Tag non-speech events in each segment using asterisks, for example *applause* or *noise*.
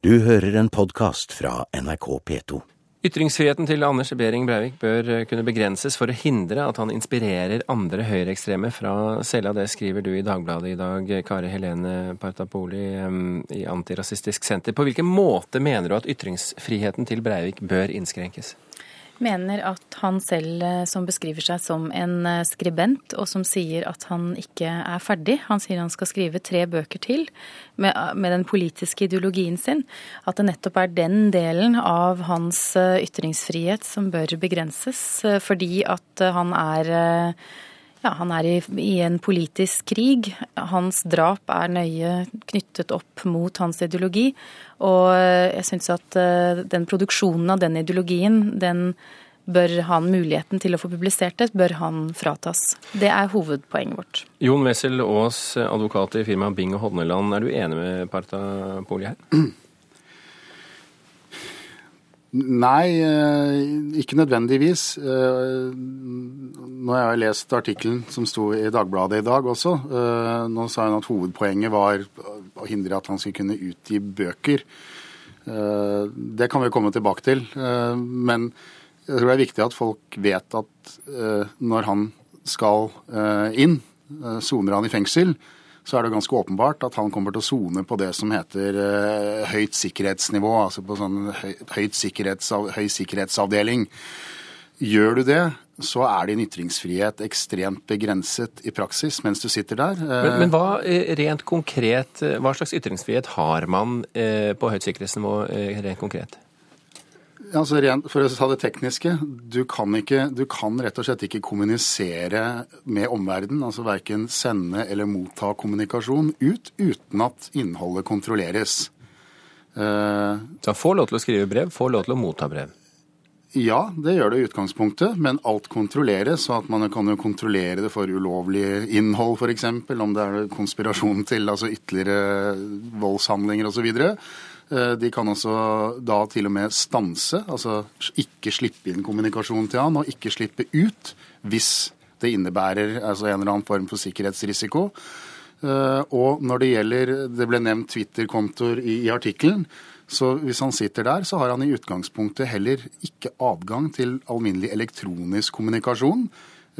Du hører en podkast fra NRK P2. Ytringsfriheten til Anders Behring Breivik bør eh, kunne begrenses for å hindre at han inspirerer andre høyreekstreme fra cella. Det skriver du i Dagbladet i dag, Kari Helene Partapoli i Antirasistisk Senter. På hvilken måte mener du at ytringsfriheten til Breivik bør innskrenkes? Mener at han selv, eh, som beskriver seg som en eh, skribent, og som sier at han ikke er ferdig, han sier han skal skrive tre bøker til med, med den politiske ideologien sin, at det nettopp er den delen av hans eh, ytringsfrihet som bør begrenses, fordi at han er ja, han er i, i, en politisk krig. Hans drap er nøye knyttet opp mot hans ideologi. Og jeg syns at uh, den produksjonen av den ideologien, den bør han muligheten til å få publisert det, bør han fratas. Det er hovedpoenget vårt. Jon Wessel Aas, advokat i firmaet Bing og Hodneland. Er du enig med Parta Poli her? *clears throat* Nei, eh, ikke nødvendigvis. Eh, nå har jeg lest artikkelen som sto i Dagbladet i dag også. Eh, nå sa hun at hovedpoenget var å hindre at han skulle kunne utgi bøker. Det kan vi komme tilbake til. Men jeg tror det er viktig at folk vet at når han skal inn, soner han i fengsel, så er det ganske åpenbart at han kommer til å sone på det som heter uh, høyt sikkerhetsnivå, altså på sånn høy, sikkerhetsav, høy sikkerhetsavdeling. Gjør du det, så er din ytringsfrihet ekstremt begrenset i praksis mens du sitter der. Men, men hva eh, rent konkret, eh, hva slags ytringsfrihet har man på høyt sikkerhetsnivå rent konkret? Altså, for å ta det tekniske, du kan, ikke, du kan rett og slett ikke kommunisere med omverdenen. Altså verken sende eller motta kommunikasjon ut uten at innholdet kontrolleres. Uh, Så han får lov til å skrive brev, får lov til å motta brev? Ja, det gjør det i utgangspunktet, men alt kontrolleres. så at Man kan jo kontrollere det for ulovlig innhold, f.eks. Om det er konspirasjon til altså ytterligere voldshandlinger osv. Eh, de kan også da til og med stanse, altså ikke slippe inn kommunikasjon til han, og ikke slippe ut hvis det innebærer altså en eller annen form for sikkerhetsrisiko. Eh, og når det gjelder Det ble nevnt Twitter-kontoer i, i artikkelen. Så hvis han sitter der, så har han i utgangspunktet heller ikke adgang til alminnelig elektronisk kommunikasjon.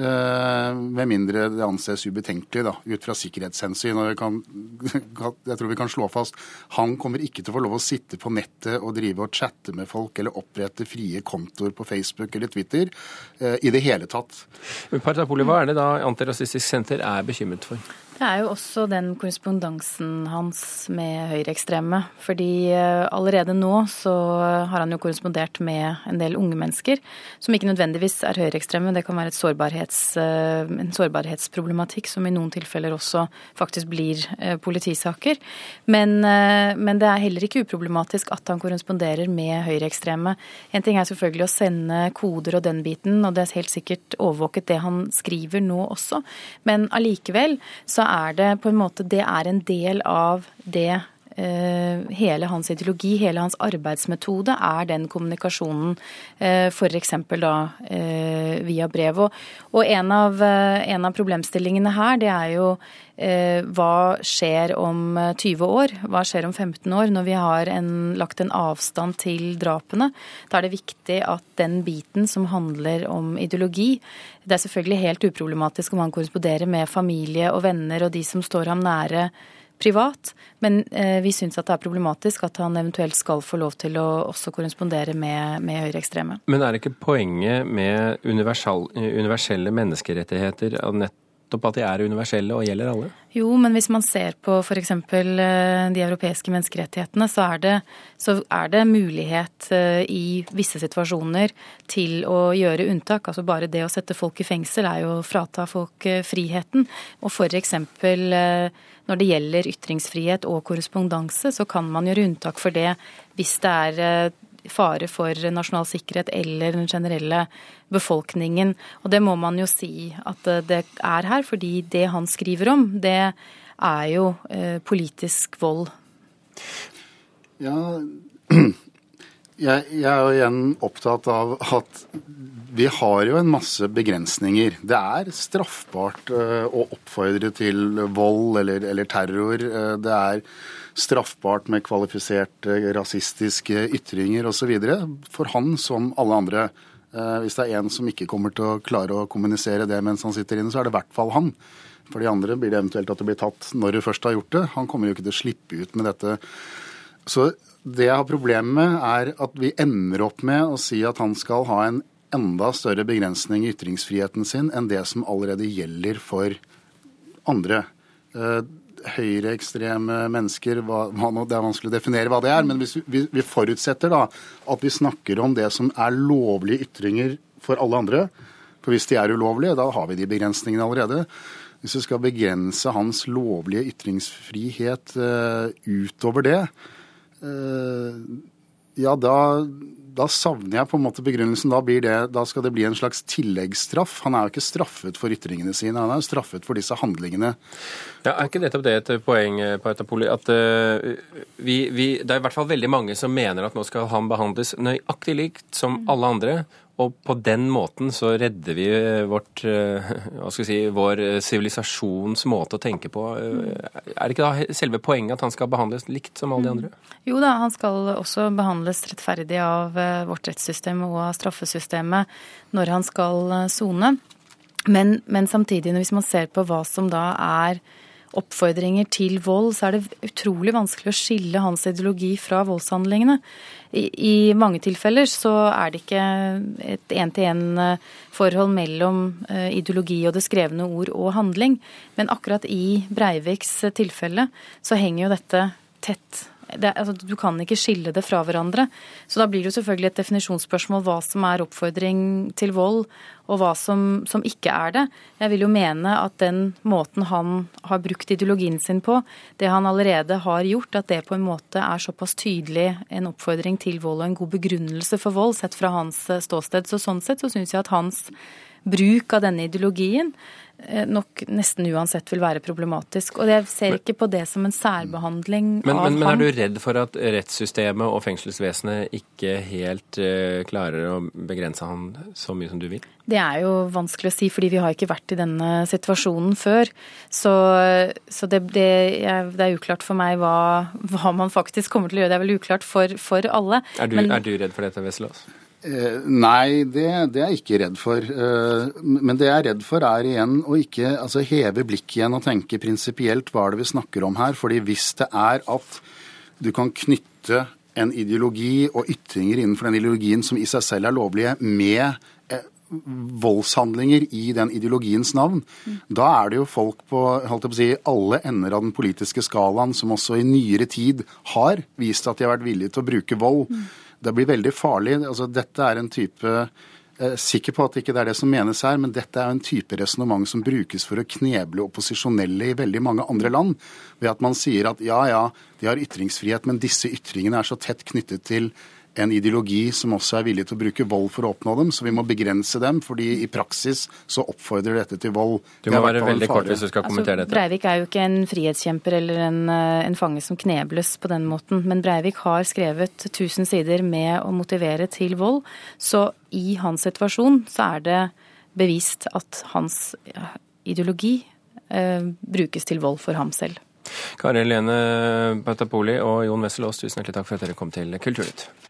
Eh, med mindre det anses ubetenkelig da, ut fra sikkerhetshensyn. og kan, *laughs* jeg tror vi kan slå fast han kommer ikke til å få lov å sitte på nettet og drive og chatte med folk eller opprette frie kontoer på Facebook eller Twitter eh, i det hele tatt. Partapoli, hva er det da Antirasistisk Senter er bekymret for? Det er jo også den korrespondansen hans med høyreekstreme. Fordi eh, allerede nå så har han jo korrespondert med en del unge mennesker som ikke nødvendigvis er høyreekstreme. Det kan være sårbarhets, eh, en sårbarhetsproblematikk som i noen tilfeller også faktisk blir eh, politisaker. Men, men det er heller ikke uproblematisk at han korresponderer med høyreekstreme. En ting er selvfølgelig å sende koder og den biten, og det er helt sikkert overvåket det han skriver nå også. Men allikevel så er det på en måte Det er en del av det hele hans ideologi, hele hans arbeidsmetode, er den kommunikasjonen, eh, f.eks. da eh, via brev. Og en av, en av problemstillingene her, det er jo hva skjer om 20 år? Hva skjer om 15 år, når vi har en, lagt en avstand til drapene? Da er det viktig at den biten som handler om ideologi, det er selvfølgelig helt uproblematisk om han korresponderer med familie og venner og de som står ham nære privat, men eh, vi syns at det er problematisk at han eventuelt skal få lov til å også korrespondere med, med høyreekstreme. Men er det ikke poenget med universelle menneskerettigheter at nettopp at de er universelle og gjelder alle? Jo, men hvis man ser på f.eks. Eh, de europeiske menneskerettighetene, så er, det, så er det mulighet eh, i visse situasjoner til å gjøre unntak. Altså bare det å sette folk i fengsel er jo å frata folk eh, friheten. Og f.eks. når det gjelder ytringsfrihet og korrespondanse, så kan man gjøre unntak for det hvis det er fare for nasjonal sikkerhet eller den generelle befolkningen. Og det må man jo si at det er her, fordi det han skriver om, det er jo eh, politisk vold. Ja, Jeg, jeg er igjen opptatt av at vi har jo en masse begrensninger. Det er straffbart uh, å oppfordre til vold eller, eller terror. Uh, det er straffbart med kvalifiserte rasistiske ytringer osv. For han som alle andre. Uh, hvis det er en som ikke kommer til å klare å kommunisere det mens han sitter inne, så er det i hvert fall han. For de andre blir det eventuelt at det blir tatt når du først har gjort det. Han kommer jo ikke til å slippe ut med dette. Så det jeg har problemer med, er at vi ender opp med å si at han skal ha en enda større begrensning i ytringsfriheten sin enn det som allerede gjelder for andre. Eh, høyreekstreme mennesker, det er vanskelig å definere hva det er. Men hvis vi, forutsetter da at vi snakker om det som er lovlige ytringer for alle andre. For hvis de er ulovlige, da har vi de begrensningene allerede. Hvis vi skal begrense hans lovlige ytringsfrihet uh, utover det, ja, da, da savner jeg på en måte begrunnelsen. Da, det, da, skal det bli en slags tilleggsstraff. Han er jo ikke straffet for ytringene sine, han er jo straffet for disse handlingene. Ja, Er ikke nettopp det et poeng, Paitapoli, at uh, vi, vi, det er i hvert fall veldig mange som mener at nå skal han behandles nøyaktig likt som alle andre, og på den måten så redder vi vårt, eh, hva skal jeg si, vår sivilisasjons måte å tenke på. Eh, er det ikke da selve poenget at han skal behandles likt som alle de andre? Jo da, han skal også behandles rettferdig av eh, vårt rettssystem og av straffesystemet når han skal sone. Men, men samtidig, hvis man ser på hva som da er oppfordringer til vold, så er det utrolig vanskelig å skille hans ideologi fra voldshandlingene. I, i mange tilfeller så er det ikke et én-til-én-forhold mellom eh, ideologi og det skrevne ord og handling. Men akkurat i Breiviks tilfelle så henger jo dette tett det, altså, du kan ikke skille det fra hverandre. Så da blir det jo selvfølgelig et definisjonsspørsmål hva som er oppfordring til vold, og hva som, som, ikke er det. Jeg vil jo mene at den måten han har brukt ideologien sin på, det han allerede har gjort, at det på en måte er såpass tydelig en oppfordring til vold og en god begrunnelse for vold, sett fra hans ståsted. Så sånn sett så syns jeg at hans bruk av denne ideologien Eh, nok nesten uansett vil være problematisk. Og jeg ser ikke på det som en særbehandling men, av men, men ham. Men er du redd for at rettssystemet og fengselsvesenet ikke helt uh, klarer å begrense han så mye som du vil? Det er jo vanskelig å si, fordi vi har ikke vært i denne situasjonen før. Så, så det, det, det, er uklart for meg hva, hva, man faktisk kommer til å gjøre. Det er vel uklart for, for alle. Er du, men, er du redd for dette, Wesselås? Eh, nei, det, det, er jeg ikke redd for. Eh, men det jeg er redd for, er igjen å ikke altså, heve blikket igjen og tenke prinsipielt hva er det vi snakker om her. Fordi hvis det er at du kan knytte en ideologi og ytringer innenfor den ideologien som i seg selv er lovlige, med eh, voldshandlinger i den ideologiens navn, mm. da er det jo folk på, på si, alle ender av den politiske skalaen som også i nyere tid har vist at de har vært villige til å bruke vold. Mm det blir veldig farlig. Altså, dette er en type er sikker på at ikke det er det som menes her, men dette er en type resonnement som brukes for å kneble opposisjonelle i veldig mange andre land. Ved at man sier at ja, ja, de har ytringsfrihet, men disse ytringene er så tett knyttet til en ideologi som også er villig til å bruke vold for å oppnå dem, så vi må begrense dem, fordi i praksis så oppfordrer dette til vold. Du må være veldig kort hvis du skal kommentere altså, Breivik er jo ikke en frihetskjemper eller en, eh, en, fange som knebles på den måten, men Breivik har skrevet 1000 sider med å motivere til vold, så i hans situasjon så er det bevist at hans ideologi eh, brukes til vold for ham selv. Kari Lene Patapoli og Jon Wessel Aas, tusen hjertelig takk for at dere kom til Kulturnytt.